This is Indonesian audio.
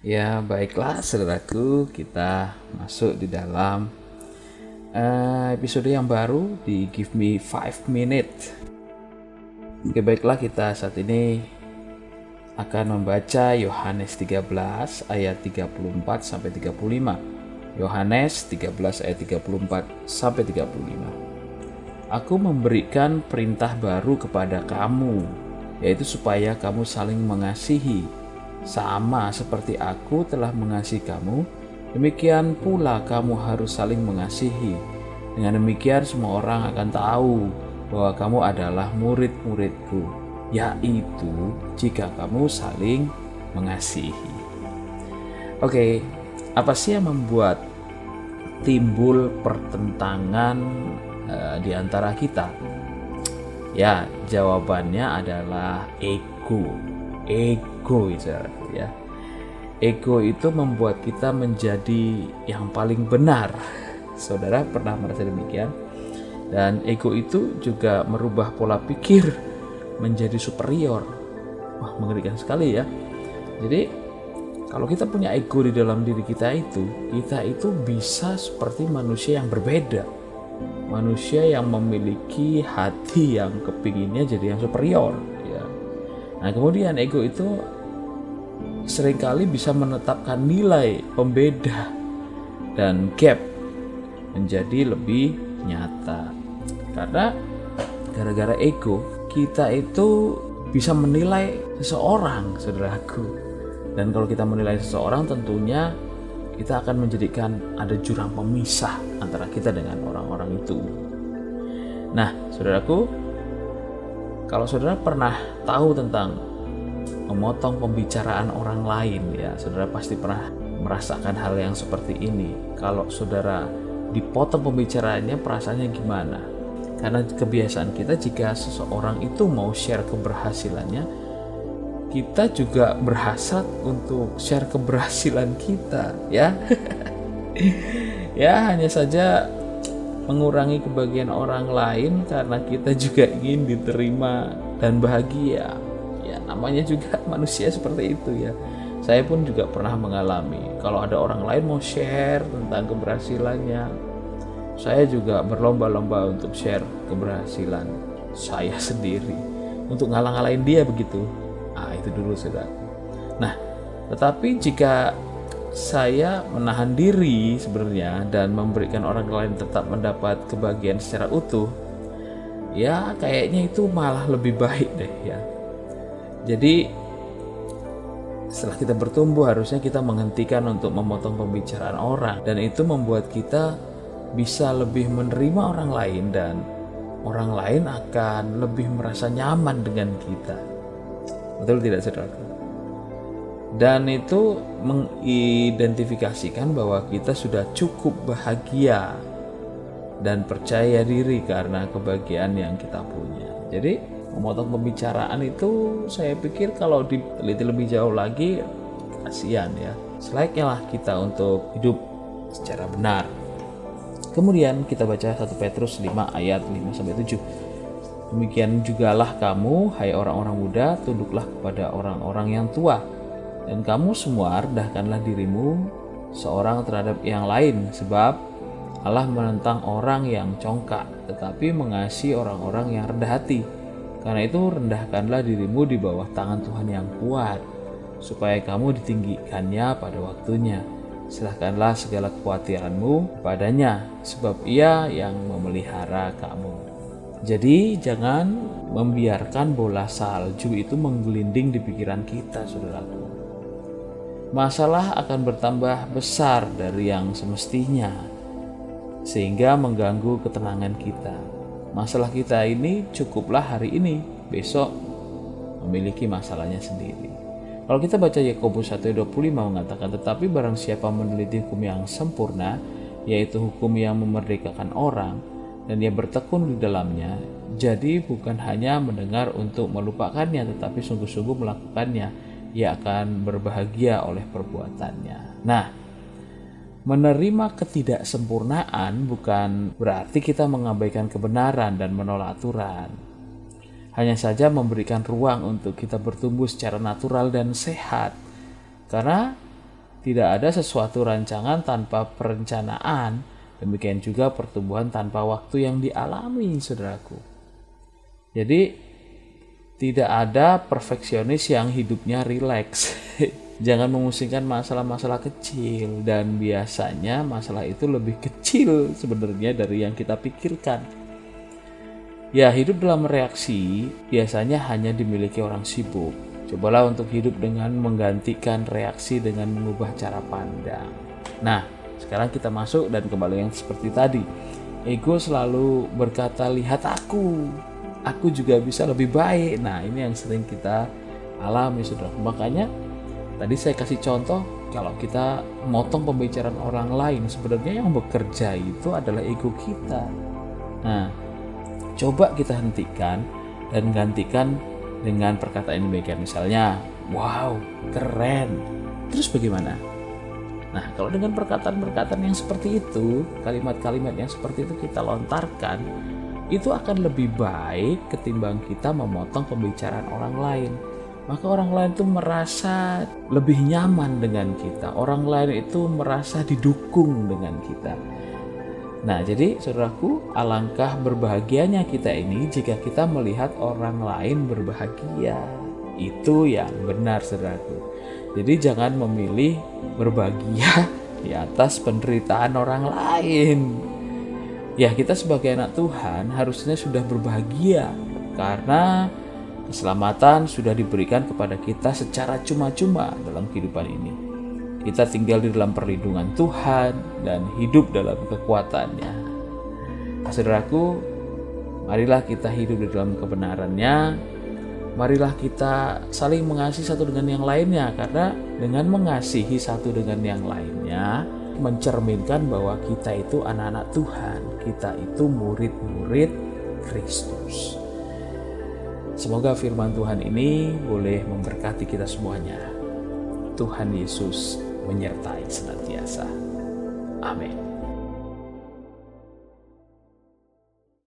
Ya, baiklah saudaraku, kita masuk di dalam uh, episode yang baru di Give Me 5 Minutes. Oke, baiklah kita saat ini akan membaca Yohanes 13 ayat 34 sampai 35. Yohanes 13 ayat 34 sampai 35. Aku memberikan perintah baru kepada kamu, yaitu supaya kamu saling mengasihi sama seperti aku telah mengasihi kamu, demikian pula kamu harus saling mengasihi. Dengan demikian semua orang akan tahu bahwa kamu adalah murid-muridku, yaitu jika kamu saling mengasihi. Oke, apa sih yang membuat timbul pertentangan uh, di antara kita? Ya, jawabannya adalah ego ego ya. Ego itu membuat kita menjadi yang paling benar. Saudara pernah merasa demikian? Dan ego itu juga merubah pola pikir menjadi superior. Wah mengerikan sekali ya. Jadi kalau kita punya ego di dalam diri kita itu kita itu bisa seperti manusia yang berbeda. Manusia yang memiliki hati yang kepinginnya jadi yang superior Nah, kemudian ego itu sering kali bisa menetapkan nilai pembeda dan gap menjadi lebih nyata. Karena gara-gara ego, kita itu bisa menilai seseorang, saudaraku. Dan kalau kita menilai seseorang tentunya kita akan menjadikan ada jurang pemisah antara kita dengan orang-orang itu. Nah, saudaraku, kalau saudara pernah tahu tentang memotong pembicaraan orang lain ya, saudara pasti pernah merasakan hal yang seperti ini. Kalau saudara dipotong pembicaraannya perasaannya gimana? Karena kebiasaan kita jika seseorang itu mau share keberhasilannya, kita juga berhasrat untuk share keberhasilan kita, ya. ya, hanya saja mengurangi kebahagiaan orang lain karena kita juga ingin diterima dan bahagia. Ya, namanya juga manusia seperti itu ya. Saya pun juga pernah mengalami kalau ada orang lain mau share tentang keberhasilannya, saya juga berlomba-lomba untuk share keberhasilan saya sendiri untuk ngalang-ngalain dia begitu. Ah, itu dulu sudah. Nah, tetapi jika saya menahan diri sebenarnya dan memberikan orang lain tetap mendapat kebahagiaan secara utuh ya kayaknya itu malah lebih baik deh ya jadi setelah kita bertumbuh harusnya kita menghentikan untuk memotong pembicaraan orang. Dan itu membuat kita bisa lebih menerima orang lain dan orang lain akan lebih merasa nyaman dengan kita. Betul tidak saudara dan itu mengidentifikasikan bahwa kita sudah cukup bahagia dan percaya diri karena kebahagiaan yang kita punya. Jadi memotong pembicaraan itu saya pikir kalau diteliti lebih jauh lagi kasihan ya. Selainnya lah kita untuk hidup secara benar. Kemudian kita baca 1 Petrus 5 ayat 5 sampai 7. Demikian jugalah kamu hai orang-orang muda tunduklah kepada orang-orang yang tua dan kamu semua rendahkanlah dirimu seorang terhadap yang lain sebab Allah menentang orang yang congkak tetapi mengasihi orang-orang yang rendah hati karena itu rendahkanlah dirimu di bawah tangan Tuhan yang kuat supaya kamu ditinggikannya pada waktunya. Serahkanlah segala kekhawatiranmu padanya sebab ia yang memelihara kamu. Jadi jangan membiarkan bola salju itu menggelinding di pikiran kita saudaraku. Masalah akan bertambah besar dari yang semestinya, sehingga mengganggu ketenangan kita. Masalah kita ini cukuplah hari ini, besok memiliki masalahnya sendiri. Kalau kita baca Yakobus 1:25 mengatakan, "Tetapi barang siapa meneliti hukum yang sempurna, yaitu hukum yang memerdekakan orang, dan ia bertekun di dalamnya, jadi bukan hanya mendengar untuk melupakannya, tetapi sungguh-sungguh melakukannya." ia akan berbahagia oleh perbuatannya. Nah, menerima ketidaksempurnaan bukan berarti kita mengabaikan kebenaran dan menolak aturan. Hanya saja memberikan ruang untuk kita bertumbuh secara natural dan sehat. Karena Tidak ada sesuatu rancangan tanpa perencanaan, demikian juga pertumbuhan tanpa waktu yang dialami, saudaraku. Jadi, tidak ada perfeksionis yang hidupnya rileks. Jangan memusingkan masalah-masalah kecil dan biasanya masalah itu lebih kecil sebenarnya dari yang kita pikirkan. Ya, hidup dalam reaksi biasanya hanya dimiliki orang sibuk. Cobalah untuk hidup dengan menggantikan reaksi dengan mengubah cara pandang. Nah, sekarang kita masuk dan kembali yang seperti tadi. Ego selalu berkata, "Lihat aku. Aku juga bisa lebih baik." Nah, ini yang sering kita alami, Saudara. Makanya Tadi saya kasih contoh kalau kita motong pembicaraan orang lain sebenarnya yang bekerja itu adalah ego kita. Nah, coba kita hentikan dan gantikan dengan perkataan demikian misalnya, wow, keren. Terus bagaimana? Nah, kalau dengan perkataan-perkataan yang seperti itu, kalimat-kalimat yang seperti itu kita lontarkan, itu akan lebih baik ketimbang kita memotong pembicaraan orang lain maka orang lain itu merasa lebih nyaman dengan kita. Orang lain itu merasa didukung dengan kita. Nah, jadi saudaraku, alangkah berbahagianya kita ini jika kita melihat orang lain berbahagia. Itu yang benar, saudaraku. Jadi jangan memilih berbahagia di atas penderitaan orang lain. Ya, kita sebagai anak Tuhan harusnya sudah berbahagia karena Keselamatan sudah diberikan kepada kita secara cuma-cuma dalam kehidupan ini. Kita tinggal di dalam perlindungan Tuhan dan hidup dalam kekuatannya. Saudaraku, marilah kita hidup di dalam kebenarannya. Marilah kita saling mengasihi satu dengan yang lainnya karena dengan mengasihi satu dengan yang lainnya mencerminkan bahwa kita itu anak-anak Tuhan, kita itu murid-murid Kristus. Semoga firman Tuhan ini boleh memberkati kita semuanya. Tuhan Yesus menyertai senantiasa. Amin.